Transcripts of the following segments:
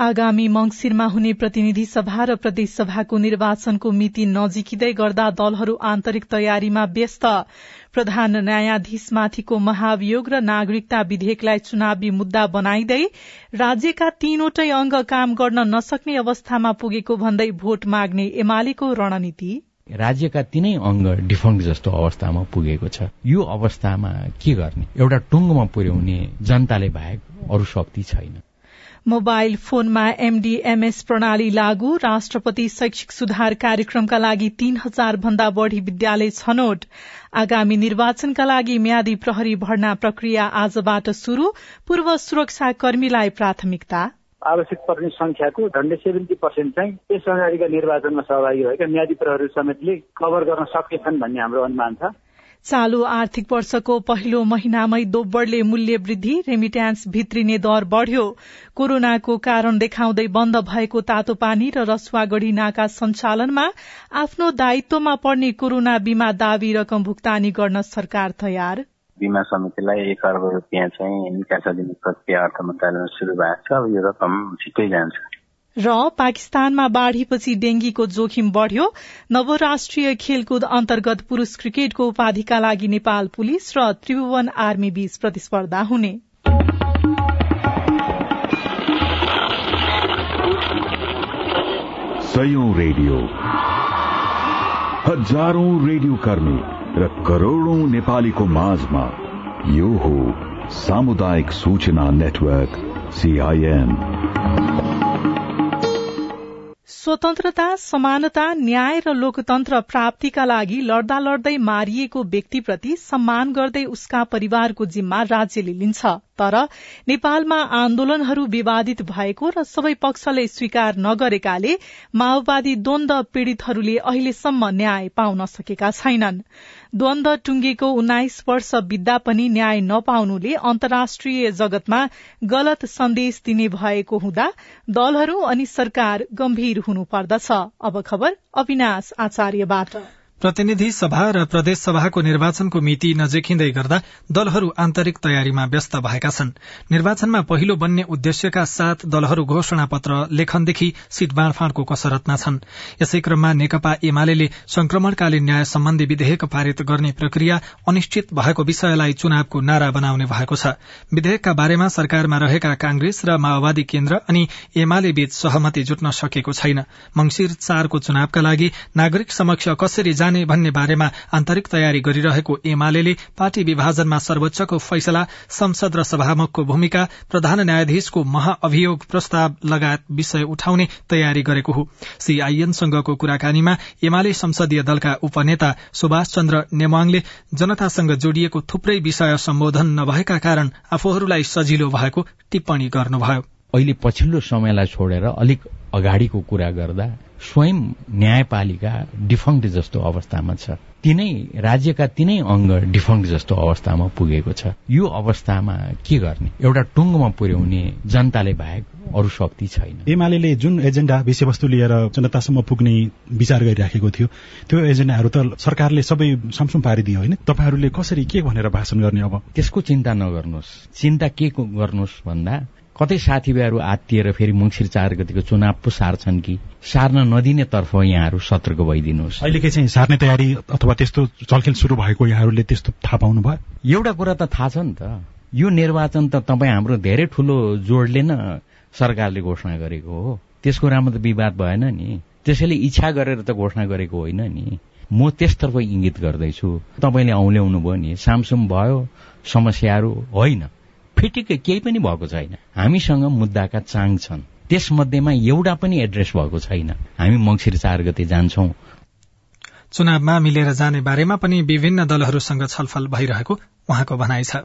आगामी मंगिरमा हुने प्रतिनिधि सभा र प्रदेश सभाको निर्वाचनको मिति नजिकिँदै गर्दा दलहरू आन्तरिक तयारीमा व्यस्त। प्रधान न्यायाधीशमाथिको महाभियोग र नागरिकता विधेयकलाई चुनावी मुद्दा बनाइँदै राज्यका तीनवटै अंग काम गर्न नसक्ने अवस्थामा पुगेको भन्दै भोट माग्ने एमालेको रणनीति। राज्यका तीनै अंग डिफङ्क जस्तो अवस्थामा पुगेको छ। यो अवस्थामा के गर्ने? एउटा टुङ्गोमा पुर्याउने जनताले बाहेक अरू शक्ति छैन। मोबाइल फोनमा एमडीएमएस प्रणाली लागू राष्ट्रपति शैक्षिक सुधार कार्यक्रमका लागि तीन हजार भन्दा बढ़ी विद्यालय छनौट। आगामी निर्वाचनका लागि म्यादी प्रहरी भर्ना प्रक्रिया आजबाट शुरू पूर्व सुरक्षा कर्मीलाई प्राथमिकता। आवश्यक पर्ने संख्याको झन्डै सेभेन्टी पर्सेन्ट चाहिँ यस अगाडिका निर्वाचनमा सहभागी भएका म्यादी प्रहरी समेतले कभर गर्न सकेछन् भन्ने हाम्रो अनुमान छ। चालू आर्थिक वर्षको पहिलो महिनामै दोब्बरले मूल्य वृद्धि रेमिट्यान्स भित्रिने दर बढ़्यो। कोरोनाको कारण देखाउँदै बन्द भएको तातो पानी र रसुवागढ़ी नाका सञ्चालनमा आफ्नो दायित्वमा पर्ने कोरोना बीमा दावी रकम भुक्तानी गर्न सरकार तयार। बिमा समितिलाई एक अर्ब रुपियाँ चाहिँ निकासा दिने प्रक्रिया अर्थ मन्त्रालयमा शुरू भएको छ। अब यो रकम छिट्टै जान्छ। र पाकिस्तानमा बाढ़ीपछि डेंगीको जोखिम बढ़्यो। नवराष्ट्रिय खेलकुद अन्तर्गत पुरूष क्रिकेटको उपाधिका लागि नेपाल पुलिस र त्रिभुवन आर्मी बीच प्रतिस्पर्धा हुने। रेडियो। हजारौं रेडियो कर्मी र करोड़ौं नेपालीको माझमा यो हो सामुदायिक सूचना नेटवर्क सीआईएन स्वतन्त्रता समानता न्याय र लोकतन्त्र प्राप्तिका लागि लड्दा लड्दै मारिएको व्यक्तिप्रति सम्मान गर्दै उसका परिवारको जिम्मा राज्यले लिन्छ। तर नेपालमा आन्दोलनहरू विवादित भएको र सबै पक्षले स्वीकार नगरेकाले माओवादी द्वन्द पीड़ितहरूले अहिलेसम्म न्याय पाउन सकेका छैनन्। द्वन्द टुंगेको उन्नाइस वर्ष बित्दा पनि न्याय नपाउनुले अन्तर्राष्ट्रिय जगतमा गलत सन्देश दिने भएको हुँदा दलहरू अनि सरकार गम्भीर हुनुपर्दछ। अब खबर अविनाश आचार्यबाट। प्रतिनिधि सभा र प्रदेश सभाको निर्वाचनको मिति नजिकिँदै गर्दा दलहरू आन्तरिक तयारीमा व्यस्त भएका छन्। निर्वाचनमा पहिलो बन्ने उद्देश्यका साथ दलहरू घोषणा पत्र लेखनदेखि सीट बाँडफाँडको कसरतमा छन्। यसै क्रममा नेकपा एमाले संक्रमणकालीन न्याय सम्बन्धी विधेयक पारित गर्ने प्रक्रिया अनिश्चित भएको विषयलाई चुनावको नारा बनाउने भएको छ। विधेयकका बारेमा सरकारमा रहेका कांग्रेस र माओवादी केन्द्र अनि एमाले बीच सहमति जुट्न सकेको छैन। मंगिर चारको चुनावका लागि नागरिक समक्ष कसरी जाने भन्ने बारेमा आन्तरिक तयारी गरिरहेको एमाले पार्टी विभाजनमा सर्वोच्चको फैसला संसद र सभामुखको भूमिका प्रधान न्यायाधीशको महाअभियोग प्रस्ताव लगायत विषय उठाउने तयारी गरेको हो। सीआईएनसँगको कुराकानीमा एमाले संसदीय दलका उपनेता सुभाष चन्द्र नेवाङले जनतासँग जोडिएको थुप्रै विषय सम्बोधन नभएका कारण आफूहरूलाई सजिलो भएको टिप्पणी गर्नुभयो। अहिले पछिल्लो समयलाई छोडेर अलिक अगाडिको कुरा गर्दा स्वयं न्यायपालिका डिफङ्क्ट जस्तो अवस्थामा छ। तिनै राज्यका तिनै अंग डिफङ्क्ट जस्तो अवस्थामा पुगेको छ। यो अवस्थामा के गर्ने? एउटा टुङ्गोमा पुर्याउने जनताले बाहेक अरू शक्ति छैन। एमाले जुन एजेण्डा विषयवस्तु लिएर जनतासम्म पुग्ने विचार गरिराखेको थियो त्यो एजेण्डाहरू त सरकारले सबै सामसुम पारिदियो होइन। तपाईँहरूले कसरी के भनेर भाषण गर्ने अब? त्यसको चिन्ता नगर्नुहोस्। चिन्ता के गर्नुहोस् भन्दा कतै साथीभाइहरू आत्तिएर फेरि मङ्सिर चार गतिको चुनाव पो सार्छन् कि? सार्न नदिने तर्फ यहाँहरू सतर्क भइदिनुहोस्। अहिले चाहिँ सार्ने तयारी अथवा त्यस्तो चलखेल सुरु भएको यहाँहरूले त्यस्तो थाहा पाउनु भयो? एउटा कुरा त थाहा छ नि त। यो निर्वाचन त तपाईँ हाम्रो धेरै ठुलो जोडले न सरकारले घोषणा गरेको हो। त्यसको राम्रो त विवाद भएन नि। त्यसैले इच्छा गरेर त घोषणा गरेको होइन नि। म त्यसतर्फ इङ्गित गर्दैछु। तपाईँले औल्याउनु भयो नि। सामसुम भयो समस्याहरू होइन। फिटिकै केही पनि भएको छैन। हामीसँग मुद्दाका चाङ छन्। त्यसमध्येमा एउटा पनि एड्रेस भएको छैन। हामी मङ्सिर चार गते जान्छौं। चुनावमा मिलेर जाने बारेमा पनि विभिन्न दलहरूसँग छलफल भइरहेको उहाँको भनाइ छ।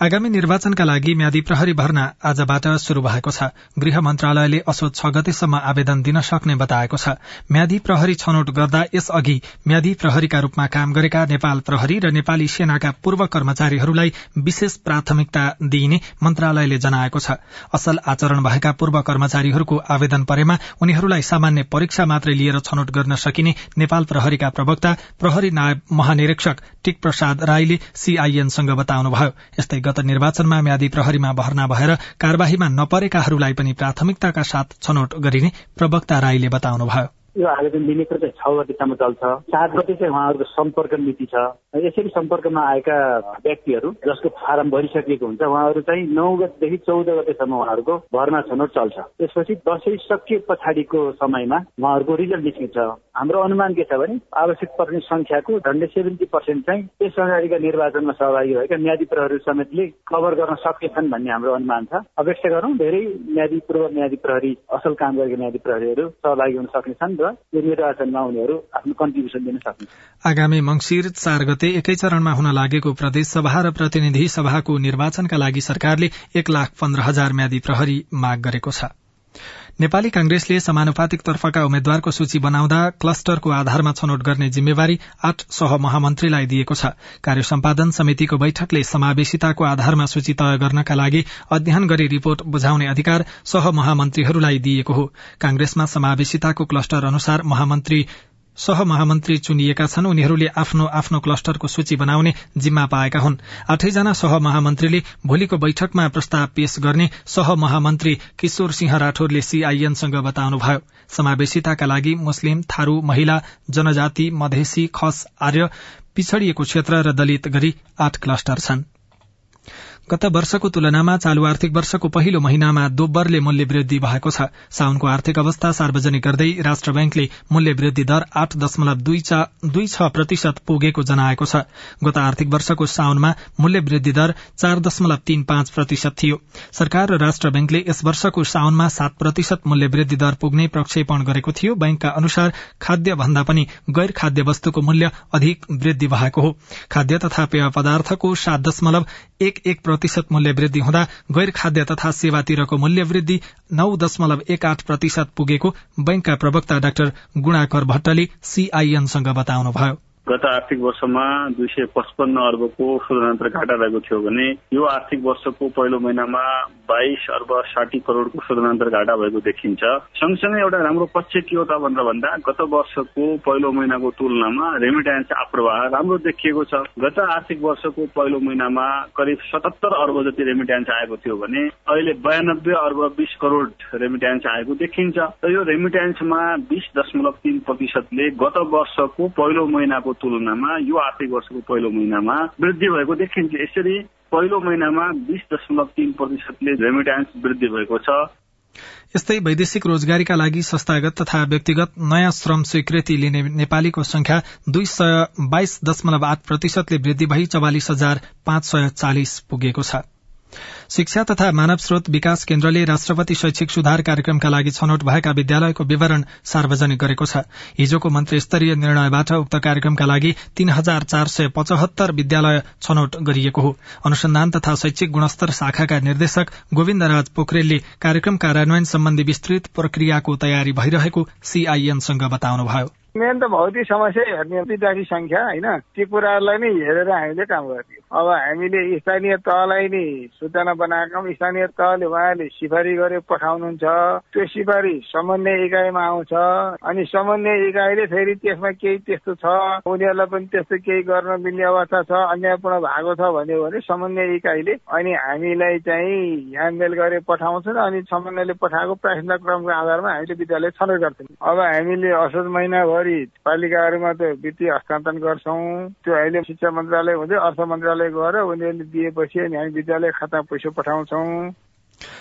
आगामी निर्वाचनका लागि म्यादी प्रहरी भर्ना आजबाट शुरू भएको छ। गृह मन्त्रालयले असोज छ गतेसम्म आवेदन दिन सक्ने बताएको छ। म्यादी प्रहरी छनौट गर्दा यसअघि म्यादी प्रहरीका रूपमा काम गरेका नेपाल प्रहरी र नेपाली सेनाका पूर्व कर्मचारीहरूलाई विशेष प्राथमिकता दिइने मन्त्रालयले जनाएको छ। असल आचरण भएका पूर्व कर्मचारीहरूको आवेदन परेमा उनीहरूलाई सामान्य परीक्षा मात्रै लिएर छनौट गर्न सकिने नेपाल प्रहरीका प्रवक्ता प्रहरी नायब महानिरीक्षक टिक प्रसाद राईले सीआईएनसँग बताउनुभयो। यस्तै गत निर्वाचनमा म्यादी प्रहरीमा भर्ना भएर कार्यवाहीमा नपरेकाहरूलाई पनि प्राथमिकताका साथ छनौट गरिने प्रवक्ता राईले बताउनुभयो। यो आवेदन दिने चाहिँ छ गतिसम्म चल्छ। सात गति चाहिँ उहाँहरूको सम्पर्क मिति छ। यसरी सम्पर्कमा आएका व्यक्तिहरू जसको फारम भरिसकिएको हुन्छ उहाँहरू चाहिँ नौ गतिदेखि चौध गतेसम्म उहाँहरूको भर्ना छनौट चल्छ। त्यसपछि दसैँ सकिए पछाडिको समयमा उहाँहरूको रिजल्ट निस्किन्छ। हाम्रो अनुमान के छ भने आवश्यक पर्ने संख्याको झन्डै सेभेन्टी पर्सेन्ट चाहिँ त्यस अगाडिका निर्वाचनमा सहभागी भएका म्यादी प्रहरी समेतले कभर गर्न सकेछन् भन्ने हाम्रो अनुमान छ। अपेक्षा गरौँ धेरै म्यादी पूर्व म्यादी प्रहरी असल काम गरेका म्यादी प्रहरीहरू सहभागी हुन सक्नेछन्। र यो निर्वाचनमा उनीहरू आफ्नो कन्ट्रिब्युसन दिन सक्ने आगामी मंगिर चार गते एकै चरणमा हुन लागेको प्रदेश सभा र प्रतिनिधि सभाको निर्वाचनका लागि सरकारले एक लाख पन्ध्र हजार म्यादी प्रहरी माग गरेको छ। नेपाली कांग्रेसले समानुपातिक तर्फका उम्मेद्वारको सूची बनाउँदा क्लस्टरको आधारमा छनौट गर्ने जिम्मेवारी आठ सह महामन्त्रीलाई दिएको छ। कार्य सम्पादन समितिको बैठकले समावेशिताको आधारमा सूची तय गर्नका लागि अध्ययन गरी रिपोर्ट बुझाउने अधिकार सह महामन्त्रीहरूलाई दिएको हो। कांग्रेसमा समावेशिताको क्लस्टर अनुसार महामन्त्री सह महामन्त्री चुनिएका छन्। उनीहरूले आफ्नो आफ्नो क्लस्टरको सूची बनाउने जिम्मा पाएका हुन्। आठैजना सह महामन्त्रीले भोलिको बैठकमा प्रस्ताव पेश गर्ने सह महामन्त्री किशोर सिंह राठौरले सीआईएनसँग बताउनुभयो। समावेशिताका लागि मुस्लिम थारू महिला जनजाति मधेसी खस आर्य पिछड़िएको क्षेत्र र दलित गरी आठ क्लस्टर छनृ। गत वर्षको तुलनामा चालू आर्थिक वर्षको पहिलो महिनामा दोब्बरले मूल्य वृद्धि भएको छ। साउनको आर्थिक अवस्था सार्वजनिक गर्दै राष्ट्र ब्याङ्कले मूल्य वृद्धि दर आठ दशमलव दुई छ प्रतिशत पुगेको जनाएको छ। गत आर्थिक वर्षको साउनमा मूल्य वृद्धि दर चार दशमलव तीन पाँच प्रतिशत थियो। सरकार र राष्ट्र ब्याङ्कले यस वर्षको साउनमा सात प्रतिशत मूल्य वृद्धि दर पुग्ने प्रक्षेपण गरेको थियो। बैंकका अनुसार खाद्य भन्दा पनि गैर खाद्य वस्तुको मूल्य अधिक वृद्धि भएको हो। खाद्य तथा पेय पदार्थको सात दशमलव एक एक प्रतिशत मूल्य वृद्धि हुँदा गैर खाद्य तथा सेवातिरको मूल्य वृद्धि नौ दशमलव एक आठ प्रतिशत पुगेको बैंकका प्रवक्ता डाक्टर गुणाकर भट्टले सीआईएनसँग बताउनुभयो। गत आर्थिक वर्षमा दुई सय पचपन्न अर्बको शोधनान्तर घाटा रहेको थियो भने यो आर्थिक वर्षको पहिलो महिनामा बाइस अर्ब साठी करोड़को शोधनान्तर घाटा भएको देखिन्छ। सँगसँगै एउटा राम्रो पक्ष के हो त भनेर भन्दा गत वर्षको पहिलो महिनाको तुलनामा रेमिट्यान्स अप्रवाह राम्रो देखिएको छ। गत आर्थिक वर्षको पहिलो महिनामा करिब सतहत्तर अर्ब जति रेमिट्यान्स आएको थियो भने अहिले बयानब्बे अर्ब बिस करोड़ रेमिट्यान्स आएको देखिन्छ। र यो रेमिट्यान्समा बिस दशमलव तीन प्रतिशतले गत वर्षको पहिलो महिनाको तुलनामा यो आर्थिक वर्षको पहिलो महिनामा वृद्धि भएको देखिन्छ यसरी पहिलो महिनामा बीस दशमलव तीन प्रतिशतले रेमिट्यान्स वृद्धि भएको छ। यस्तै वैदेशिक रोजगारीका लागि संस्थागत तथा व्यक्तिगत नयाँ श्रम स्वीकृति लिने नेपालीको संख्या दुई सय बाइस दशमलव आठ प्रतिशतले वृद्धि भई चौवालिस हजार पाँच सय चालिस पुगेको छ। शिक्षा तथा मानव स्रोत विकास केन्द्रले राष्ट्रपति शैक्षिक सुधार कार्यक्रमका लागि छनौट भएका विद्यालयको विवरण सार्वजनिक गरेको छ। हिजोको मन्त्री स्तरीय निर्णयबाट उक्त कार्यक्रमका लागि तीन हजार चार सय पचहत्तर विद्यालय छनौट गरिएको हो। अनुसन्धान तथा शैक्षिक गुणस्तर शाखाका निर्देशक गोविन्द राज पोखरेलले कार्यक्रम कार्यान्वयन सम्बन्धी विस्तृत प्रक्रियाको तयारी भइरहेको सीआईएनसँग बताउनुभयो। मेन त भौतिक समस्या हेर्ने विद्यार्थी संख्या होइन? ती कुराहरूलाई नै हेरेर हामीले काम गर्ने अब हामीले स्थानीय तहलाई नै सूचना बनाएका स्थानीय तहले उहाँले सिफारी गरेर पठाउनुहुन्छ। त्यो सिफारी समन्वय इकाइमा आउँछ। अनि समन्वय इकाइले फेरि त्यसमा केही त्यस्तो छ। उनीहरूलाई पनि त्यस्तो केही गर्न मिल्ने अवस्था छ। अन्यायपूर्ण भएको छ भन्यो भने समन्वय इकाइले अनि हामीलाई चाहिँ ह्यान्डमेल गरेर पठाउँछन् अनि समन्वयले पठाएको प्राथमिकता क्रमको आधारमा हामीले विद्यालय छनौट गर्छौँ। अब हामीले असोज महिना गरी पालिकाहरूमा त वित्तीय हस्तान्तरण गर्छौँ। त्यो अहिले शिक्षा मन्त्रालय हुँदै अर्थ मन्त्रालय गएर उनीहरूले दिएपछि अनि हामी विद्यालय खाता पैसा पठाउँछौँ।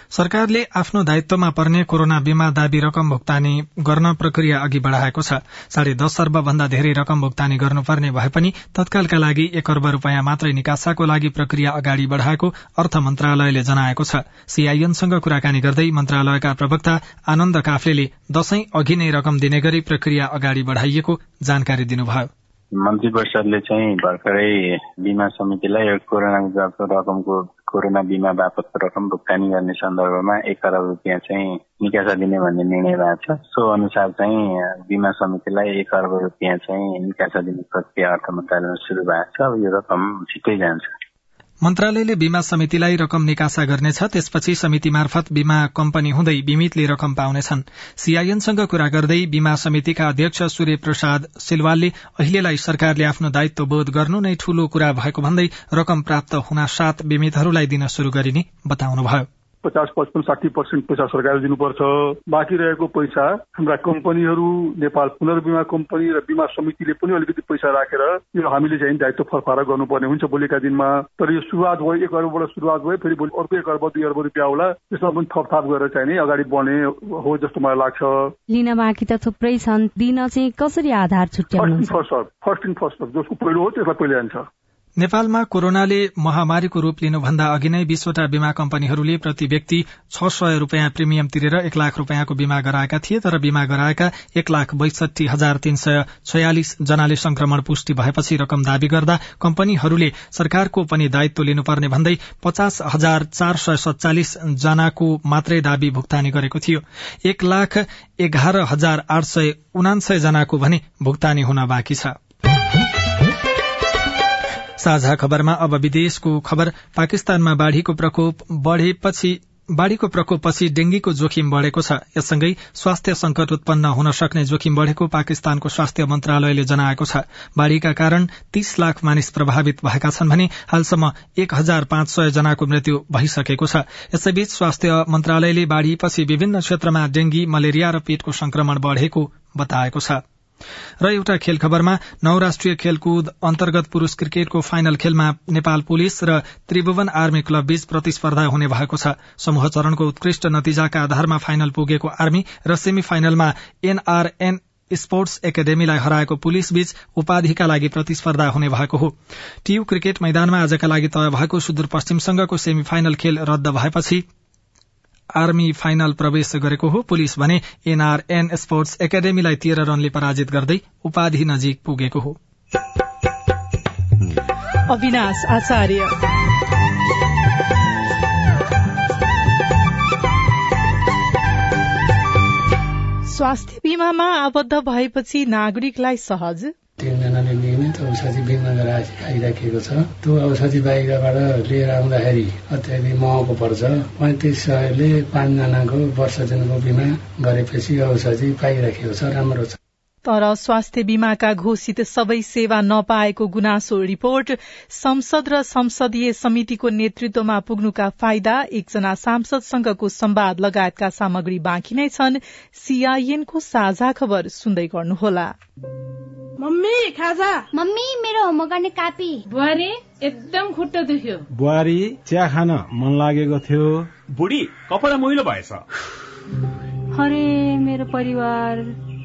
सरकारले आफ्नो दायित्वमा पर्ने कोरोना बीमा दावी रकम भुक्तानी गर्न प्रक्रिया अघि बढ़ाएको छ। साढे दश अर्ब भन्दा धेरै रकम भुक्तानी गर्नुपर्ने भए पनि तत्कालका लागि एक अर्ब रूपियाँ मात्रै निकासाको लागि प्रक्रिया अगाडि बढ़ाएको अर्थ मन्त्रालयले जनाएको छ। सीआईएनसँग कुराकानी गर्दै मन्त्रालयका प्रवक्ता आनन्द काफ्लेले दशैं अघि नै रकम दिने गरी प्रक्रिया अगाडि बढ़ाइएको जानकारी दिनुभयो। मन्त्री परिषदले चाहिँ भर्खरै बिमा समितिलाई कोरोना रकमको कोरोना बिमा बापतको रकम भुक्तानी गर्ने सन्दर्भमा एक अरब रुपियाँ चाहिँ निकासा दिने भन्ने निर्णय भएको छ। सो अनुसार चाहिँ बिमा समितिलाई एक अर्ब रुपियाँ चाहिँ निकासा दिने प्रक्रिया अर्थ मन्त्रालयमा शुरू भएको छ। अब यो रकम छिट्टै जान्छ। मन्त्रालयले बीमा समितिलाई रकम निकासा गर्नेछ त्यसपछि समिति मार्फत बीमा कम्पनी हुँदै बीमितले रकम पाउनेछन्। सीआईएनसँग कुरा गर्दै बीमा समितिका अध्यक्ष सूर्य प्रसाद सिलवालले अहिलेलाई सरकारले आफ्नो दायित्व बोध गर्नु नै ठूलो कुरा भएको भन्दै रकम प्राप्त हुन साथ बीमितहरूलाई दिन शुरू गरिने बताउनुभयो। पचास पचपन्न साठी पर्सेन्ट पैसा सरकारले दिनुपर्छ। बाँकी रहेको पैसा हाम्रा कम्पनीहरू नेपाल पुनर्बिमा कम्पनी र बिमा समितिले पनि अलिकति पैसा राखेर यो हामीले चाहिँ दायित्व फरफारा गर्नुपर्ने हुन्छ भोलिका दिनमा। तर यो सुरुवात भयो एक अर्बबाट सुरुवात भयो फेरि भोलि अर्को एक अर्ब दुई अर्ब रुपियाँ होला त्यसमा पनि थप थाप गरेर चाहिँ अगाडि बढ्ने हो जस्तो मलाई लाग्छ। लिन बाँकी त थुप्रै छन्। दिन चाहिँ कसरी आधार छुट्याउनु फर्स्ट इन फर्स्ट जसको पहिलो हो त्यसलाई पहिले जान्छ। नेपालमा कोरोनाले महामारीको रूप लिनुभन्दा अघि नै बीसवटा बीमा कम्पनीहरूले प्रति व्यक्ति छ सय रूपियाँ प्रिमियम तिरेर एक लाख रूपियाँको बीमा गराएका थिए तर बीमा गराएका एक लाख बैसठी हजार तीन सय छयालिस जनाले संक्रमण पुष्टि भएपछि रकम दावी गर्दा कम्पनीहरूले सरकारको पनि दायित्व लिनुपर्ने भन्दै पचास हजार चार सय सत्तालिस जनाको मात्रै दावी भुक्तानी गरेको थियो। एक लाख एघार हजार आठ सय उनान्सय जनाको भने भुक्तानी हुन बाँकी छ। साझा खबरमा अब विदेशको खबर। पाकिस्तानमा बाढ़ीको प्रकोप बढ़ेपछि बाढ़ीको प्रकोपपछि डेंगीको जोखिम बढ़ेको छ। यससँगै स्वास्थ्य संकट उत्पन्न हुन सक्ने जोखिम बढ़ेको पाकिस्तानको स्वास्थ्य मन्त्रालयले जनाएको छ। बाढ़ीका कारण तीस लाख मानिस प्रभावित भएका छन् भने हालसम्म एक हजार पाँच सय जनाको मृत्यु भइसकेको छ। यसैबीच स्वास्थ्य मन्त्रालयले बाढ़ीपछि विभिन्न क्षेत्रमा डेंगी मलेरिया र पेटको संक्रमण बढ़ेको बताएको छ। र एउटा खेल खबरमा नौ राष्ट्रिय खेलकुद अन्तर्गत पुरूष क्रिकेटको फाइनल खेलमा नेपाल पुलिस र त्रिभुवन आर्मी क्लब बीच प्रतिस्पर्धा हुने भएको छ। समूह चरणको उत्कृष्ट नतिजाका आधारमा फाइनल पुगेको आर्मी र सेमी फाइनलमा एनआरएन स्पोर्ट्स एकाडेमीलाई हराएको पुलिस बीच उपाधिका लागि प्रतिस्पर्धा हुने भएको हो। टीयू क्रिकेट मैदानमा आजका लागि तय भएको सुदूरपश्चिमसँगको सेमी फाइनल खेल रद्द भएपछि आर्मी फाइनल प्रवेश गरेको हो। पुलिस भने एनआरएन स्पोर्ट्स एकाडेमीलाई तेह्र रनले पराजित गर्दै उपाधि नजिक पुगेको हो। अविनाश आचार्य। स्वास्थ्य बीमामा आबद्ध भएपछि नागरिकलाई सहज। तिनजनाले नियमित औषधि बिमा गराएर आइराखेको छ। त्यो औषधि बाहिरबाट लिएर आउँदाखेरि अत्याधिक महँगो पर्छ। पैँतिस सयले पाँचजनाको वर्ष दिनको बिमा गरेपछि औषधि पाइराखेको छ राम्रो छ। तर स्वास्थ्य बीमाका घोषित सबै सेवा नपाएको गुनासो रिपोर्ट संसद र संसदीय समितिको नेतृत्वमा पुग्नुका फाइदा एकजना सांसदसँगको संवाद लगायतका सामग्री बाँकी नै छन्। सीआईएनको साझा खबर सुन्दै गर्नुहोला। मम्मी खाजा। मम्मी मेरो होमवर्क गर्ने कापी। बुहारी एकदम खुट्टा दुख्यो। बुहारी चिया खान मन लागेको थियो। बुढी कपडा मैलो भएछ। अरे मेरो परिवार।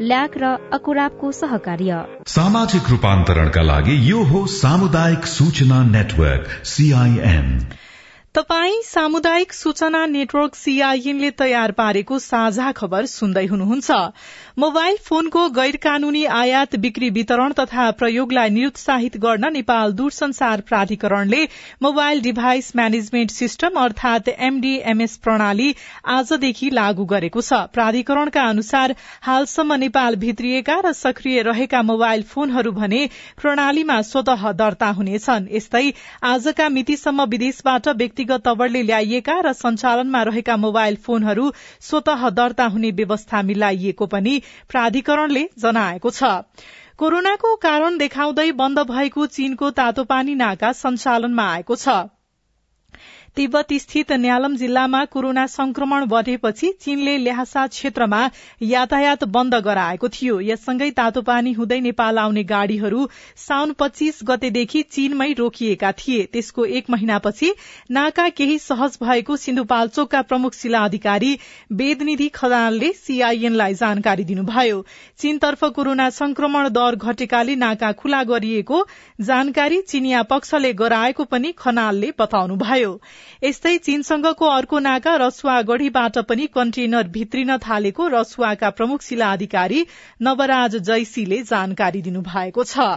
ल्याक र अकुराबको सहकार्य। सामाजिक रूपान्तरणका लागि यो हो सामुदायिक सूचना नेटवर्क सीआईएन तपाई सामुदायिक सूचना नेटवर्क सीआईएनले तयार पारेको साझा खबर सुन्दै हुनुहुन्छ। मोबाइल फोनको गैर कानूनी आयात बिक्री वितरण तथा प्रयोगलाई निरुत्साहित गर्न नेपाल दूरसंचार प्राधिकरणले मोबाइल डिभाइस म्यानेजमेन्ट सिस्टम अर्थात एमडीएमएस प्रणाली आजदेखि लागू गरेको छ। प्राधिकरणका अनुसार हालसम्म नेपाल भित्रिएका र सक्रिय रहेका मोबाइल फोनहरू भने प्रणालीमा स्वत दर्ता हुनेछन्। यस्तै आजका मितिसम्म विदेशबाट व्यक्तिगत तवरले ल्याइएका र सञ्चालनमा रहेका मोबाइल फोनहरू स्वत दर्ता हुने व्यवस्था मिलाइएको पनि प्राधिकरणले जनाएको छ। कोरोनाको कारण देखाउँदै बन्द भएको चीनको तातोपानी नाका सञ्चालनमा आएको छ। तिब्बत स्थित न्यालम जिल्लामा कोरोना संक्रमण बढ़ेपछि चीनले ल्याहासा क्षेत्रमा यातायात बन्द गराएको थियो। यससँगै तातो पानी हुँदै नेपाल आउने गाड़ीहरू साउन पच्चीस गतेदेखि चीनमै रोकिएका थिए। त्यसको एक महिनापछि नाका केही सहज भएको सिन्धुपाल्चोकका प्रमुख जिल्ला अधिकारी वेदनिधि खदानले सीआईएनलाई जानकारी दिनुभयो। चीनतर्फ कोरोना संक्रमण दर घटेकाले नाका खुला गरिएको जानकारी चिनिया पक्षले गराएको पनि खनालले बताउनुभयो। यस्तै चीनसँगको अर्को नाका रसुवागढ़ीबाट पनि कन्टेनर भित्रिन थालेको रसुवाका प्रमुख जिल्ला अधिकारी नवराज जैसीले जानकारी दिनुभएको छ।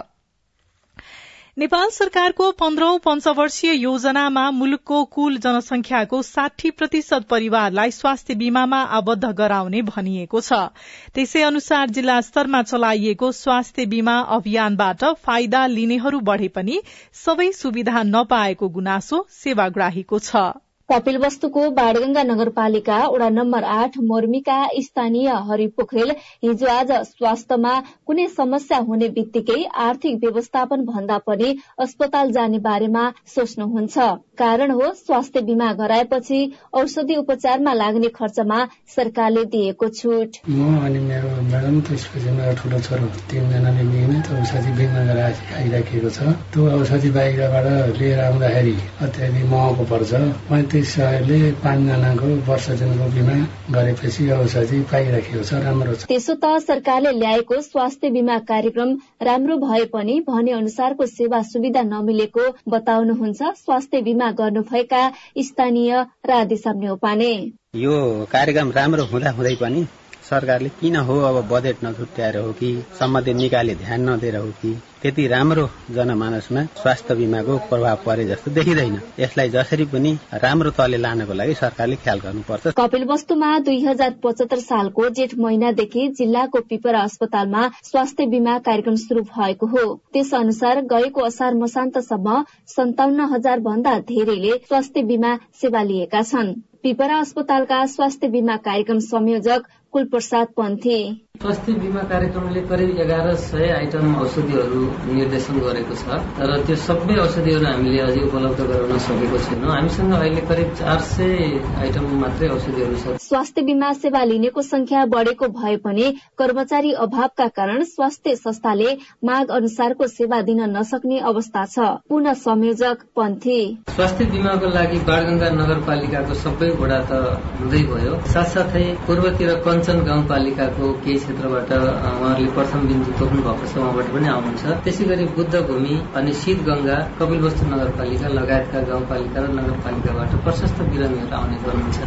नेपाल सरकारको पन्ध्रौं पञ्चवर्षीय योजनामा मुलुकको कुल जनसंख्याको साठी प्रतिशत परिवारलाई स्वास्थ्य बीमामा आबद्ध गराउने भनिएको छ। त्यसै अनुसार जिल्ला स्तरमा चलाइएको स्वास्थ्य बीमा अभियानबाट फाइदा लिनेहरू बढ़े पनि सबै सुविधा नपाएको गुनासो सेवाग्राहीको छ। कपिलवस्तुको बाणगंगा नगरपालिका वडा नम्बर आठ मोर्मीका स्थानीय हरि पोखरेल हिजो आज स्वास्थ्यमा कुनै समस्या हुने बित्तिकै आर्थिक व्यवस्थापन भन्दा पनि अस्पताल जाने बारेमा सोच्नुहुन्छ। कारण हो स्वास्थ्य बीमा गराएपछि औषधि उपचारमा लाग्ने खर्चमा सरकारले दिएको छुट। म अनि मेरो म्याडम त्यसपछि मेरो ठुलो छोरो औषधि बिमा गराएर छ। त्यो औषधि बाहिरबाट लिएर आउँदाखेरि अत्याधिक महँगो पर्छ। पाँचजनाको वर्ष दिनको बिमा गरेपछि औषधि पाइराखेको छ राम्रो छ। त्यसो त सरकारले ल्याएको स्वास्थ्य बिमा कार्यक्रम राम्रो भए पनि भने अनुसारको सेवा सुविधा नमिलेको बताउनुहुन्छ स्वास्थ्य बिमा गर्नुभएका स्थानीय राधेश्याम नेउपाने यो कार्यक्रम राम्रो हुँदा हुँदै पनि सरकारले किन हो अब बजेट नछुट्याएर हो कि सम्बन्धित निकायले ध्यान नदिएर हो कि? त्यति राम्रो जनमानसमा स्वास्थ्य बिमाको प्रभाव परे जस्तो देखिँदैन। यसलाई जसरी पनि राम्रो तले लानको लागि सरकारले ख्याल गर्नुपर्छ। कपिल वस्तुमा दुई हजार पचहत्तर सालको जेठ महिनादेखि जिल्लाको पिपरा अस्पतालमा स्वास्थ्य बिमा कार्यक्रम शुरू भएको हो। त्यस अनुसार गएको असार मसान्तसम्म सन्ताउन्न हजार भन्दा धेरैले स्वास्थ्य बिमा सेवा लिएका छन्। पिपरा अस्पतालका स्वास्थ्य बिमा कार्यक्रम संयोजक कुलप्रसाद पन्थे। स्वास्थ्य बिमा कार्यक्रमले करिब एघार सय आइटम औषधिहरू निर्देशन गरेको छ। तर त्यो सबै औषधिहरू हामीले अझै उपलब्ध गराउन सकेको छैनौँ। हामीसँग अहिले करिब चार सय आइटम मात्रै औषधिहरू छ। स्वास्थ्य बिमा सेवा लिनेको संख्या बढ़ेको भए पनि कर्मचारी अभावका कारण स्वास्थ्य संस्थाले माग अनुसारको सेवा दिन नसक्ने अवस्था छ। पुनः संयोजक पन्थे। स्वास्थ्य बिमाको लागि बाणगंगा नगरपालिकाको सबै वडा त हुँदै भयो। साथसाथै पूर्वतिर कञ्चन गाउँपालिकाको केही क्षेत्रबाट उहाँहरूले प्रथम बिन्दु तोक्नु भएको छ उहाँबाट पनि आउनुहुन्छ। त्यसै गरी बुद्ध भूमि अनि शीत गंगा कपिलवस्तु नगरपालिका लगायतका गाउँपालिका र नगरपालिकाबाट प्रशस्त बिरामीहरू आउने गर्नुहुन्छ।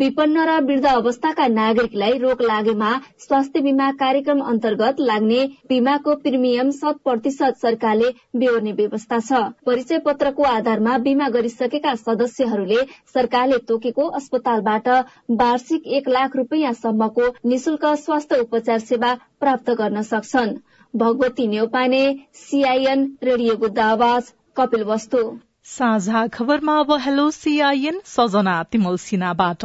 विपन्न र वृद्ध अवस्थाका नागरिकलाई रोग लागेमा स्वास्थ्य बिमा कार्यक्रम अन्तर्गत लाग्ने बिमाको प्रिमियम शत प्रतिशत सरकारले बेहोर्ने व्यवस्था छ। परिचय पत्रको आधारमा बिमा गरिसकेका सदस्यहरूले सरकारले तोकेको अस्पतालबाट वार्षिक एक लाख रूपियाँसम्मको निशुल्क स्वास्थ्य उपचार सेवा प्राप्त गर्न सक्छन्। भगवती नेौपाने सीआईएन रेडियोको आवाज कपिल वस्तु। साझा खबरमा अब हेलो सीआईएन सजना तिमल सिन्हाबाट।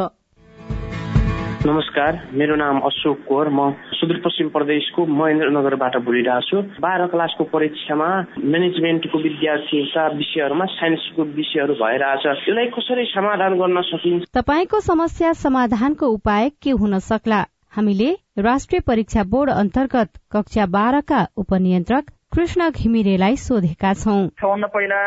नमस्कार मेरो नाम अशोक कोर म सुदूरपश्चिम प्रदेशको महेन्द्रनगरबाट बोलिरहेको छु। बाह्र क्लासको परीक्षामा म्यानेजमेन्टको विद्यार्थीका विषयहरूमा साइन्सको विषयहरू भइरहेछ। यसलाई कसरी समाधान गर्न सकिन्छ? तपाईँको समस्या समाधानको उपाय के हुन सक्ला? हामीले राष्ट्रिय परीक्षा बोर्ड अन्तर्गत कक्षा बाह्रका उपनियन्त्रक कृष्ण घिमिरेलाई सोधेका छौँ। सबभन्दा पहिला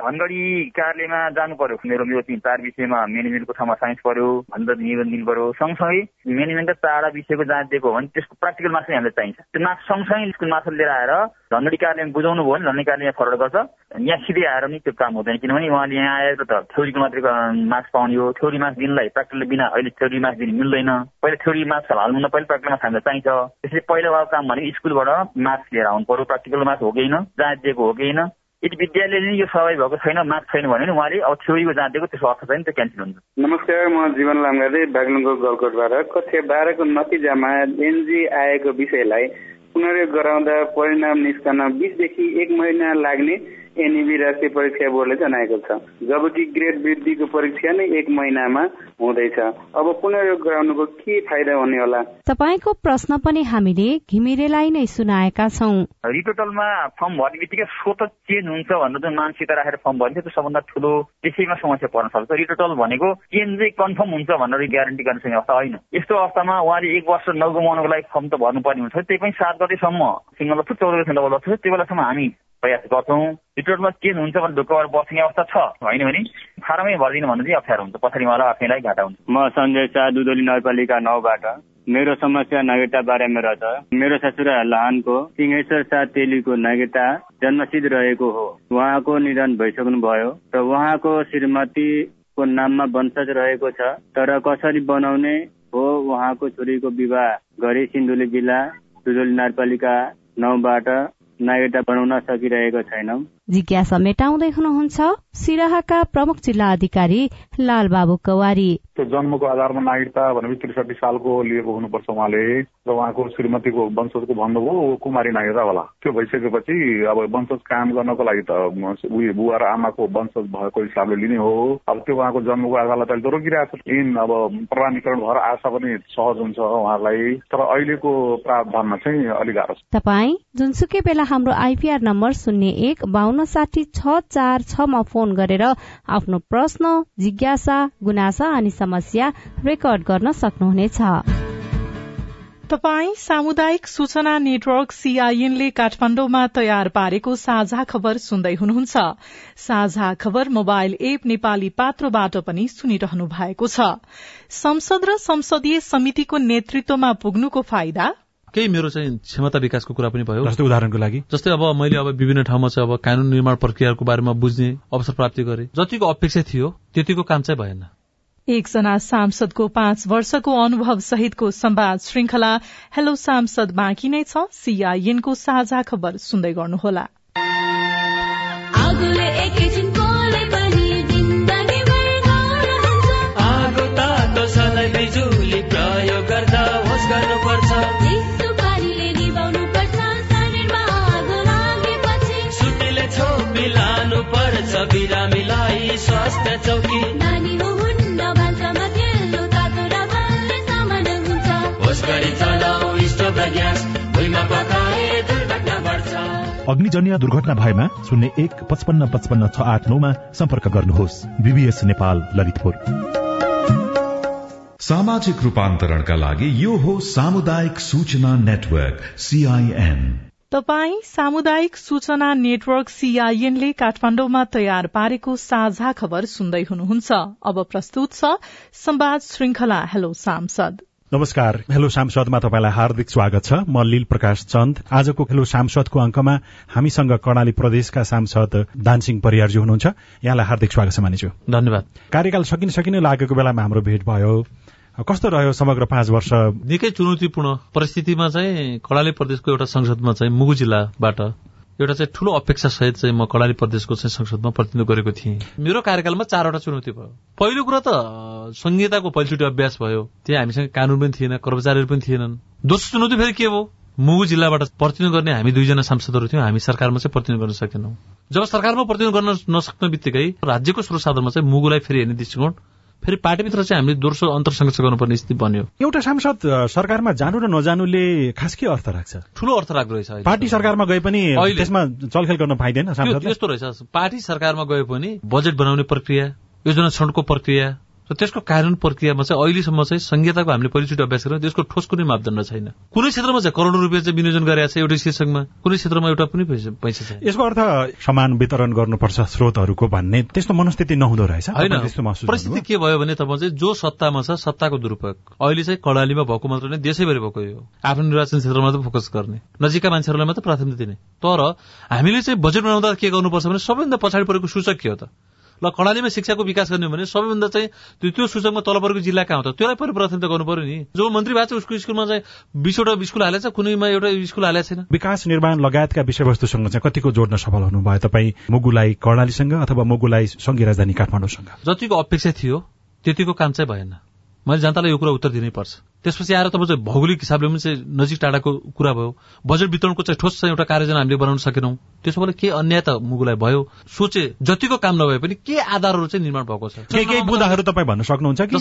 धनगढी कार्यालयमा जानु पर्यो मेरो तिन चार विषयमा म्यानेजमेन्टको ठाउँमा साइन्स पर्यो भनेर निवेदन दिनु पर्यो सँगसँगै म्यानेजमेन्टका चारवटा विषयको जाँच दिएको हो भने त्यसको प्र्याक्टिकल मार्क्स हामीलाई चाहिन्छ। त्यो मार्क्स सँगसँगै स्कुल मार्क्स लिएर आएर धनगढी कार्यालयमा बुझाउनु भयो भने धनगढी कार्यालय फरवर्ड गर्छ। यहाँ सिधै आएर पनि त्यो काम हुँदैन। किनभने उहाँले यहाँ आएर त थ्योरीको मात्रै मार्क्स पाउने हो। थ्योरी मार्क्स दिनलाई प्र्याक्टिकल बिना अहिले थ्योरी मार्क्स दिनु मिल्दैन। पहिला थ्योरी मार्क्स हाल्नु पहिला प्र्याक्टिकल मार्क्स हामीलाई चाहिन्छ। त्यसले पहिला काम भनेको स्कुलबाट मार्क्स लिएर आउनु पर्यो। प्र्याक्टिकल मार्क्स हो कि होइन? जहाँ दिएको हो कि होइन? यदि विद्यालयले यो सहभागी भएको छैन मार्क्स छैन भने उहाँले अब थ्योरीको जहाँ दिएको त्यसको अर्थ चाहिँ त्यो क्यान्सल हुन्छ। नमस्कार म जीवन लामगाले बागलुङको गलकोटबाट। कक्षा बाह्रको नतिजामा एनजी आएको विषयलाई पुनर्योग गराउँदा परिणाम निस्कन बिसदेखि एक महिना लाग्ने एनइबी राष्ट्रिय परीक्षा बोर्डले जनाएको छ। जबकि ग्रेड वृद्धिको परीक्षा नै एक महिनामा हुँदैछ। अब पुनर्योग गराउनुको के फाइदा हुने होला? तपाईँको प्रश्न पनि हामीले घिमिरेलाई नै सुनाएका छौं। रिटोटलमा फर्म भर्ने बित्तिकै स्वत चेन्ज हुन्छ भनेर जुन मानसिकता राखेर फर्म भरिन्छ त्यो सबभन्दा ठुलो त्यसैमा समस्या पर्न सक्छ। रिटोटल भनेको चेन्ज चाहिँ कन्फर्म हुन्छ भनेर ग्यारेन्टी गर्न सक्ने अवस्था होइन। यस्तो अवस्थामा उहाँले एक वर्ष नगुमाउनुको लागि फर्म त भर्नुपर्ने हुन्छ। त्यही पनि सात गतेसम्म सिङ्गल चौध गते डबल त्यो बेलासम्म हामी प्रयास गर्छौँ। रिटोटमा चेन्ज हुन्छ भने ढुक्कबाट बस्ने अवस्था छ। होइन भने फारमै भरिदिनु भन्नु चाहिँ अप्ठ्यारो हुन्छ। पछाडि उहाँलाई आफैलाई घाटा हुन्छ। म सञ्जय शाह दुधोली नगरपालिका नौबाट। मेरो समस्या नागरिकता बारेमा रहेछ। मेरो ससुरा लहानको सिंहेश्वर शाह तेलीको नागरिकता जन्मसिद्ध रहेको हो। उहाँको निधन भइसक्नु भयो र उहाँको श्रीमतीको नाममा वंशज रहेको छ। तर कसरी बनाउने हो उहाँको छोरीको विवाह? गरी सिन्धुली जिल्ला दुधोली नगरपालिका नौबाट नागरिकता बनाउन सकिरहेको छैनौं। जिज्ञासा मेटाउँदै हुनुहुन्छ सिराहाका प्रमुख जिल्ला अधिकारी लालबाबु कवारी। त्यो जन्मको आधारमा नागरिकता भनेपछि त्रिसठी सालको लिएको हुनुपर्छ उहाँले। र उहाँको श्रीमतीको वंशजको भन्नुभयो कुमारी नागरिकता होला। त्यो भइसकेपछि अब वंशज कायम गर्नको लागि त उयो बुवा र आमाको वंशज भएको हिसाबले लिने हो। अब त्यो उहाँको जन्मको आधारलाई त रोकिरहेको छ। इन अब प्रमाणीकरण भएर आशा पनि सहज हुन्छ उहाँलाई। तर अहिलेको प्रावधानमा चाहिँ अलिक गाह्रो छ। तपाई जुनसुकै बेला हाम्रो आइपीआर नम्बर शून्य एक बान्न साठी छ चार छमा फोन गरेर आफ्नो प्रश्न जिज्ञासा गुनासा अनि समस्या रेकर्ड गर्न सक्नुहुनेछ। तपाई सामुदायिक सूचना नेटवर्क सीआईएनले काठमाण्डुमा तयार पारेको साझा खबर सुन्दै हुनुहुन्छ। साझा खबर मोबाइल एप नेपाली पात्रोबाट पनि सुनिरहनु भएको छ। संसद र संसदीय समितिको नेतृत्वमा पुग्नुको फाइदा केही मेरो चाहिँ क्षमता विकासको कुरा पनि भयो। जस्तै उदाहरणको लागि। जस्तै अब मैले अब विभिन्न ठाउँमा चाहिँ अब कानून निर्माण प्रक्रियाको बारेमा बुझ्ने अवसर प्राप्ति गरे जतिको अपेक्षा थियो त्यतिको काम चाहिँ भएन। एकजना सांसदको पाँच वर्षको अनुभव सहितको संवाद श्रृंखला हेलो सांसद बाँकी नै छ सीआईएनको साझा खबर सुन्दै गर्नुहोला। अग्निजन्य दुर्घटना भएमा शून्य एक पचपन्न पचपन्न छ आठ नौमा सम्पर्क गर्नुहोस्। बीबीएस नेपाल ललितपुर। सामाजिक रूपान्तरणका लागि यो हो सामुदायिक सूचना नेटवर्क सीआईएन तपाई सामुदायिक सूचना नेटवर्क सीआईएनले काठमाण्डुमा तयार पारेको साझा खबर सुन्दै हुनुहुन्छ। अब प्रस्तुत छ संवाद श्रृंखला हेलो सांसद। नमस्कार हेलो सांसदमा तपाईँलाई हार्दिक स्वागत छ। म लील प्रकाश चन्द। आजको हेलो सांसदको अङ्कमा हामीसँग कर्णाली प्रदेशका सांसद दानसिंह परियारजी हुनुहुन्छ। यहाँलाई हार्दिक स्वागत छ मानिछु धन्यवाद। कार्यकाल सकिन सकिने लागेको बेलामा हाम्रो भेट भयो। कस्तो रह्यो समग्र पाँच वर्ष? निकै चुनौतीपूर्ण परिस्थितिमा चाहिँ कडाली प्रदेशको एउटा संसदमा चाहिँ मुगु जिल्लाबाट एउटा चाहिँ ठूलो अपेक्षा सहित चाहिँ म कडाली प्रदेशको चाहिँ संसदमा प्रतिनिधित्व गरेको थिएँ। मेरो कार्यकालमा चारवटा चुनौती भयो। पहिलो कुरा त संहिताको पहिलोचोटि अभ्यास भयो। त्यहाँ हामीसँग कानून पनि थिएन कर्मचारीहरू पनि थिएनन्। दोस्रो चुनौती फेरि के भयो मुगु जिल्लाबाट प्रतिनिधित्व गर्ने हामी दुईजना सांसदहरू थियौँ हामी सरकारमा चाहिँ प्रतिनिधित्व गर्न सकेनौँ। जब सरकारमा प्रतिनिधित्व गर्न नसक्ने बित्तिकै राज्यको स्रोत साधनमा चाहिँ मुगुलाई फेरि हेर्ने दृष्टिकोण फेरि पार्टीभित्र चाहिँ हामीले दोस्रो अन्तर संघर्ष गर्नुपर्ने स्थिति बन्यो। एउटा सांसद सरकारमा जानु र नजानुले खास के अर्थ राख्छ? ठूलो अर्थ राख्दो रहेछ पार्टी सरकारमा गए पनि त्यसमा चलखेल गर्न पाइँदैन यस्तो रहेछ पार्टी सरकारमा गए पनि बजेट बनाउने प्रक्रिया योजना छनौटको प्रक्रिया र त्यसको कार्यान्वयन प्रक्रियामा चाहिँ अहिलेसम्म चाहिँ संहिताको हामीले पहिलोचोटि अभ्यास गरेर त्यसको ठोस कुनै मापदण्ड छैन। कुनै क्षेत्रमा चाहिँ करोडौँ रुपियाँ चाहिँ विनियोजन गरेको छ एउटै शीर्षकमा कुनै क्षेत्रमा एउटा पनि पैसा छैन। यसको अर्थ समान वितरण गर्नुपर्छ स्रोतहरूको भन्ने त्यस्तो मनस्थिति नहुँदो रहेछ। होइन। परिस्थिति के भयो भने तपाईँ चाहिँ जो सत्तामा छ सत्ताको दुरुपयोग। अहिले चाहिँ कर्णालीमा भएको मात्र नै देशैभरि भएको यो आफ्नो निर्वाचन क्षेत्रमा मात्र फोकस गर्ने। नजिकका मान्छेहरूलाई मात्र प्राथमिकता दिने। तर हामीले चाहिँ बजेट बनाउँदा के गर्नुपर्छ भने सबैभन्दा पछाडि परेको सूचक के हो त? ल कर्णालीमा शिक्षाको विकास गर्ने हो भने सबैभन्दा चाहिँ त्यो त्यो सूचकमा तल परेको जिल्ला कहाँ हो त? त्यसलाई पनि प्राथमिकता गर्नु पर्यो नि। जो मन्त्री भएको छ उसको स्कुलमा चाहिँ बिसवटा स्कुल हालेको छ कुनैमा एउटा स्कुल हालेको छैन। विकास निर्माण लगायतका विषयवस्तुसँग चाहिँ कतिको जोड्न सफल हुनुभयो? तपाईँ मुगुलाई कर्णालीसँग अथवा मुगुलाई संघीय राजधानी काठमाडौँसँग? जतिको अपेक्षा थियो त्यतिको काम चाहिँ भएन। मैले जनतालाई यो कुरा उत्तर दिनै पर्छ। त्यसपछि आएर तपाईँ चाहिँ भौगोलिक हिसाबले पनि चाहिँ नजिक टाढाको कुरा भयो। बजेट वितरणको चाहिँ ठोस चाहिँ एउटा कार्ययोजना हामीले बनाउन सकेनौँ। त्यसो भए के अन्याय त मुगुलाई भयो? सोचे जतिको काम नभए पनि के आधारहरू चाहिँ निर्माण भएको छ? केही केही बुदाहरू तपाईँ भन्न सक्नुहुन्छ कि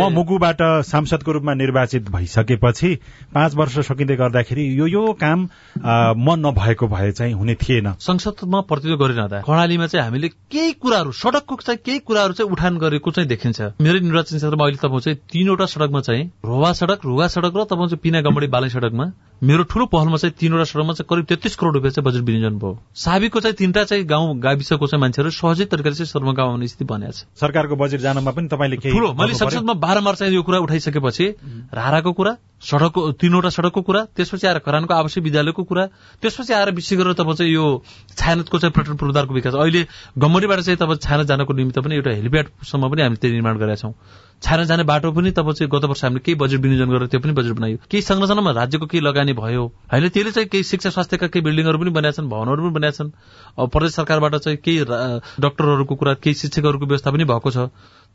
म- मुगुबाट सांसदको रूपमा निर्वाचित भइसकेपछि पाँच वर्ष सकिँदै गर्दाखेरि यो यो काम म नभएको भए चाहिँ हुने थिएन। संसदमा प्रतिनिधित्व गरिरहँदा कर्णालीमा चाहिँ हामीले केही कुराहरू सड़कको चाहिँ केही कुराहरू चाहिँ उठान गरेको चाहिँ देखिन्छ। मेरो निर्वाचन क्षेत्रमा अहिले तपाईँ चाहिँ तीनवटा सड़कमा चाहिँ रोवा सड़क रुगा सड़क र तपाईँ चाहिँ पिना गम्बडी बालै सड़कमा मेरो ठूलो पहलमा चाहिँ तीनवटा सड़कमा चाहिँ करिब तेत्तिस करोड रुपियाँ चाहिँ बजेट विनियोजन भयो। साबिकको चाहिँ तीनटा चाहिँ गाउँ गाविसको चाहिँ मान्छेहरू सहजै तरिकाले चाहिँ सदरमुकाम आउने स्थिति बनेको छ। सरकारको बजेट जानमा पनि तपाईँले ठुलो। मैले? संसदमा बाह्रम्बार चाहिँ यो कुरा उठाइसकेपछि राराको कुरा सड़कको तीनवटा सड़कको कुरा त्यसपछि आएर खरानको आवासीय विद्यालयको कुरा त्यसपछि आएर विशेष गरेर तपाईँ चाहिँ यो छायानतको चाहिँ पर्यटन पूर्वाधारको विकास अहिले गम्मरीबाट चाहिँ तपाईँ छाना जानको निमित्त पनि एउटा हेलिप्याडसम्म पनि हामीले त्यो निर्माण गरेका छौँ। छाना जाने बाटो पनि तपाईँ चाहिँ गत वर्ष हामीले केही बजेट विनियोजन गरेर त्यो पनि बजेट बनायो। केही संरचनामा राज्यको केही लगानी भयो? होइन त्यसले चाहिँ केही शिक्षा स्वास्थ्यका केही बिल्डिङहरू पनि बनाएका छन् भवनहरू पनि बनाएका छन् प्रदेश सरकारबाट चाहिँ केही डाक्टरहरूको कुरा केही शिक्षकहरूको व्यवस्था पनि भएको छ।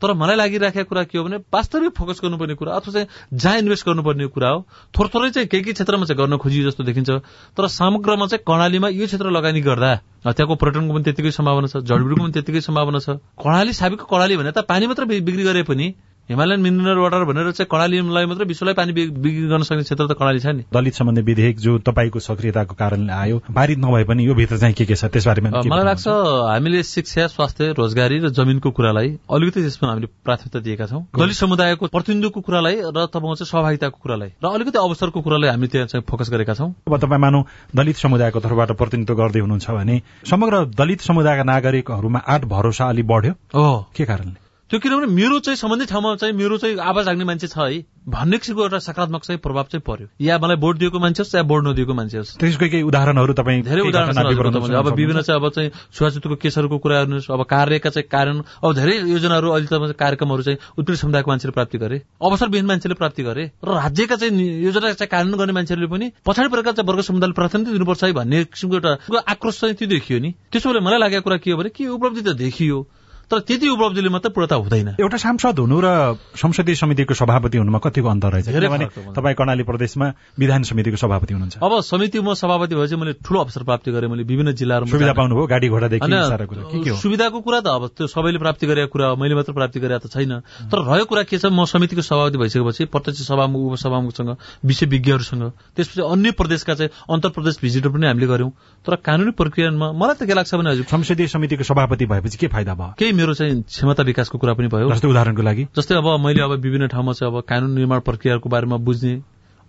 तर मलाई लागिराखेको कुरा के हो भने वास्तविक फोकस गर्नुपर्ने कुरा अथवा चाहिँ जहाँ इन्भेस्ट गर्नुपर्ने कुरा हो थोर थोरै चाहिँ केही केही क्षेत्रमा चाहिँ गर्न खोजियो जस्तो देखिन्छ। तर समग्रमा चाहिँ कर्णालीमा यो क्षेत्र लगानी गर्दा त्यहाँको पर्यटनको पनि त्यतिकै सम्भावना छ जडबुडीको पनि त्यतिकै सम्भावना छ। कर्णाली साबिकको कर्णाली भने त पानी मात्र बिक्री गरे पनि हिमालयन मिनरल वाटर भनेर चाहिँ कर्णालीलाई मात्र विश्वलाई पानी बिक्री गर्न सक्ने क्षेत्र त कर्णाली छ नि। दलित सम्बन्धी विधेयक जो तपाईँको सक्रियताको कारणले आयो पारित नभए पनि यो भित्र चाहिँ के के छ त्यसबारेमा मलाई? लाग्छ हामीले शिक्षा स्वास्थ्य रोजगारी र जमिनको कुरालाई अलिकति त्यसमा हामीले प्राथमिकता दिएका छौँ। दलित समुदायको प्रतिनिधित्वको कुरालाई र तपाईँको चाहिँ सहभागिताको कुरालाई र अलिकति अवसरको कुरालाई हामी त्यहाँ चाहिँ फोकस गरेका छौँ। अब तपाईँ मानौ दलित समुदायको तर्फबाट प्रतिनिधित्व गर्दै हुनुहुन्छ भने समग्र दलित समुदायका नागरिकहरूमा आठ भरोसा अलि बढ्यो। के कारणले? त्यो किनभने मेरो चाहिँ सम्बन्धित ठाउँमा चाहिँ मेरो चाहिँ आवाज राख्ने मान्छे छ है। भन्ने किसिमको एउटा सकारात्मक चाहिँ प्रभाव चाहिँ पर्यो। या मलाई भोट दिएको मान्छे होस् या भोट नदिएको मान्छे होस्। त्यसको केही उदाहरणहरू तपाईँ धेरै उदाहरण। अब विभिन्न चाहिँ अब चाहिँ छुवाछुतको केसहरूको कुरा हेर्नुहोस् अब कार्यका चाहिँ कारण अब धेरै योजनाहरू अहिले त कार्यक्रमहरू चाहिँ उत्पीडित समुदायको मान्छेले प्राप्ति गरे अवसरविहीन मान्छेले प्राप्ति गरे र राज्यका चाहिँ योजना चाहिँ कार्यान्वयन गर्ने मान्छेहरूले पनि पछाडि परेका चाहिँ वर्ग समुदायले प्राथमिकता दिनुपर्छ है भन्ने किसिमको एउटा आक्रोश चाहिँ त्यो देखियो नि। त्यसो भए मलाई लागेको कुरा के हो भने के उपलब्धि त देखियो। तर त्यति उपलब्धिले मात्रै पूर्णता हुँदैन। एउटा सांसद हुनु र संसदीय समितिको सभापति हुनुमा कतिको अन्तर रहेछ? किनभने। तपाईँ कर्णाली प्रदेशमा विधान समितिको सभापति हुनुहुन्छ। अब समितिमा सभापति भएपछि मैले ठूलो अवसर प्राप्ति गरेँ मैले विभिन्न जिल्लाहरूमा सुविधा। पाउनुभयो गाडी घोडादेखि सुविधाको कुरा त अब त्यो सबैले प्राप्ति गरेको कुरा हो मैले मात्र प्राप्ति गरेको त छैन। तर रह्यो कुरा के छ म समितिको सभापति भइसकेपछि प्रत्यक्ष सभामुख उपसभामुखसँग विषय विज्ञहरूसँग त्यसपछि अन्य प्रदेशका चाहिँ अन्तर प्रदेश भिजिटर पनि हामीले गर्यौं तर कानूनी प्रक्रियामा मलाई त के लाग्छ भने हजुर संसदीय समितिको सभापति भएपछि के फाइदा भयो? केही मेरो चाहिँ क्षमता विकासको कुरा पनि भयो। जस्तै उदाहरणको लागि। जस्तै अब मैले अब विभिन्न ठाउँमा चाहिँ अब कानून निर्माण प्रक्रियाको बारेमा बुझ्ने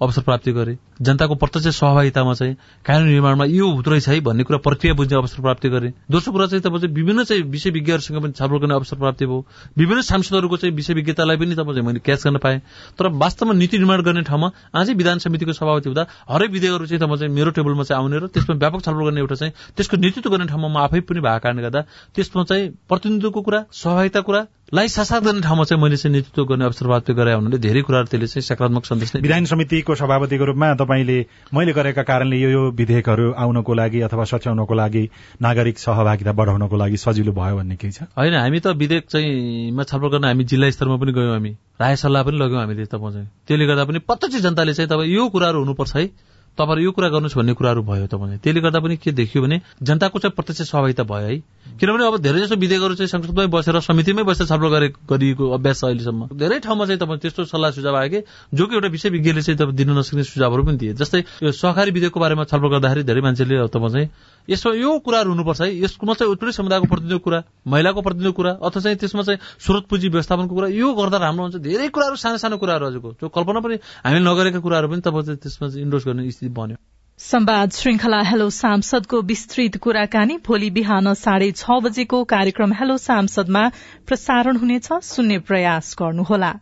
अवसर प्राप्ति गरे। जनताको प्रत्यक्ष सहभागितामा चाहिँ कानून निर्माणमा यो हुँदो रहेछ है भन्ने कुरा प्रक्रिया बुझ्ने अवसर प्राप्ति गरे। दोस्रो कुरा चाहिँ तपाईँ चाहिँ विभिन्न चाहिँ विषय विज्ञहरूसँग पनि छलफल गर्ने अवसर प्राप्ति भयो। विभिन्न सांसदहरूको चाहिँ विषय विज्ञतालाई पनि तपाईँ चाहिँ मैले क्याच गर्न पाएँ। तर वास्तवमा नीति निर्माण गर्ने ठाउँमा अझै विधान समितिको सभापति हुँदा हरेक विधेयकहरू चाहिँ तपाईँ चाहिँ मेरो टेबलमा चाहिँ आउने र त्यसमा व्यापक छलफल गर्ने एउटा चाहिँ त्यसको नेतृत्व गर्ने ठाउँमा म आफै पनि भएको कारणले गर्दा त्यसमा चाहिँ प्रतिनिधित्वको कुरा सहभागिता कुरा लाई सासात गर्ने ठाउँमा चाहिँ मैले चाहिँ नेतृत्व गर्ने अवसर प्राप्त गराए हुनाले धेरै कुराहरू त्यसले चाहिँ सकारात्मक सन्देश नै विधान समितिको सभापतिको रूपमा तपाईँले मैले गरेका कारणले यो यो विधेयकहरू आउनको लागि अथवा सच्याउनको लागि नागरिक सहभागिता बढाउनको लागि सजिलो भयो भन्ने केही छ? होइन हामी त विधेयक चाहिँ मा छलफल गर्न हामी जिल्ला स्तरमा पनि गयौँ हामी। राय सल्लाह पनि लग्यौँ हामीले तपाईँ चाहिँ त्यसले गर्दा पनि प्रत्यक्ष जनताले चाहिँ तपाईँ यो कुराहरू हुनुपर्छ है। तपाईँहरू यो कुरा गर्नुहोस् भन्ने कुराहरू भयो त भने। त्यसले गर्दा पनि के देखियो भने जनताको चाहिँ प्रत्यक्ष सहभागिता भयो है। किनभने अब धेरै जसो विधेयकहरू चाहिँ संसदमै बसेर समितिमै बसेर छलफल गरे गरिएको अभ्यास छ अहिलेसम्म। धेरै ठाउँमा चाहिँ तपाईँ त्यस्तो सल्लाह सुझाव आयो कि जो कि एउटा विषय विज्ञले चाहिँ तपाईँ दिन नसक्ने सुझावहरू पनि दिए। जस्तै यो सहकारी विधेयकको बारेमा छलफल गर्दाखेरि धेरै मान्छेले तपाईँ चाहिँ यसमा यो कुराहरू हुनुपर्छ है। यसमा चाहिँ उत्पीडित समुदायको प्रतिनिधिको कुरा महिलाको प्रतिनिधिको कुरा अथवा चाहिँ त्यसमा चाहिँ स्रोत पुँजी व्यवस्थापनको कुरा यो गर्दा राम्रो हुन्छ। धेरै कुराहरू सानो सानो कुराहरू हजुरको। जो कल्पना पनि हामीले नगरेका कुराहरू पनि तपाईँ त्यसमा चाहिँ इन्डोर्स गर्ने स्थिति बन्यो संवाद श्रृंखला हेलो सांसदको विस्तृत कुराकानी भोलि बिहान साढे छ बजेको कार्यक्रम हेलो सांसदमा प्रसारण हुनेछ। सुन्ने प्रयास गर्नुहोला।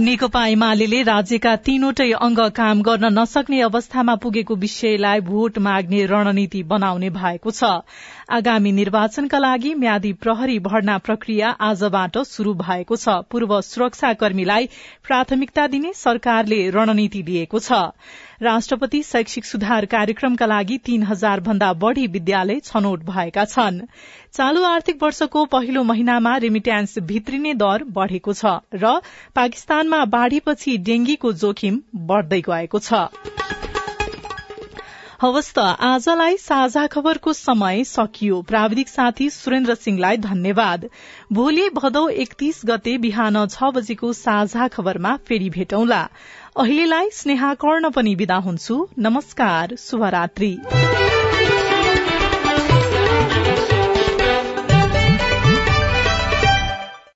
नेकपा एमाले राज्यका तीनवटै अंग काम गर्न नसक्ने अवस्थामा पुगेको विषयलाई भोट माग्ने रणनीति बनाउने भएको छ। आगामी निर्वाचनका लागि म्यादी प्रहरी भर्ना प्रक्रिया आजबाट शुरू भएको छ। पूर्व सुरक्षाकर्मीलाई प्राथमिकता दिने सरकारले रणनीति लिएको छ। राष्ट्रपति शैक्षिक सुधार कार्यक्रमका लागि तीन हजार भन्दा बढ़ी विद्यालय छनौट भएका छन्। चालू आर्थिक वर्षको पहिलो महिनामा रेमिट्यान्स भित्रिने दर बढ़ेको छ र पाकिस्तानमा बाढ़ीपछि डेंगीको जोखिम बढ़दै गएको छ। हवस् आजलाई साझा खबरको समय सकियो। प्राविधिक साथी सुरेन्द्र सिंहलाई धन्यवाद। भोलि भदौ एकतीस गते बिहान छ बजेको साझा खबरमा फेरि भेटौंला। अहिलेलाई स्नेहा कर्ण पनि विदा हुन्छु। नमस्कार शुभरात्री।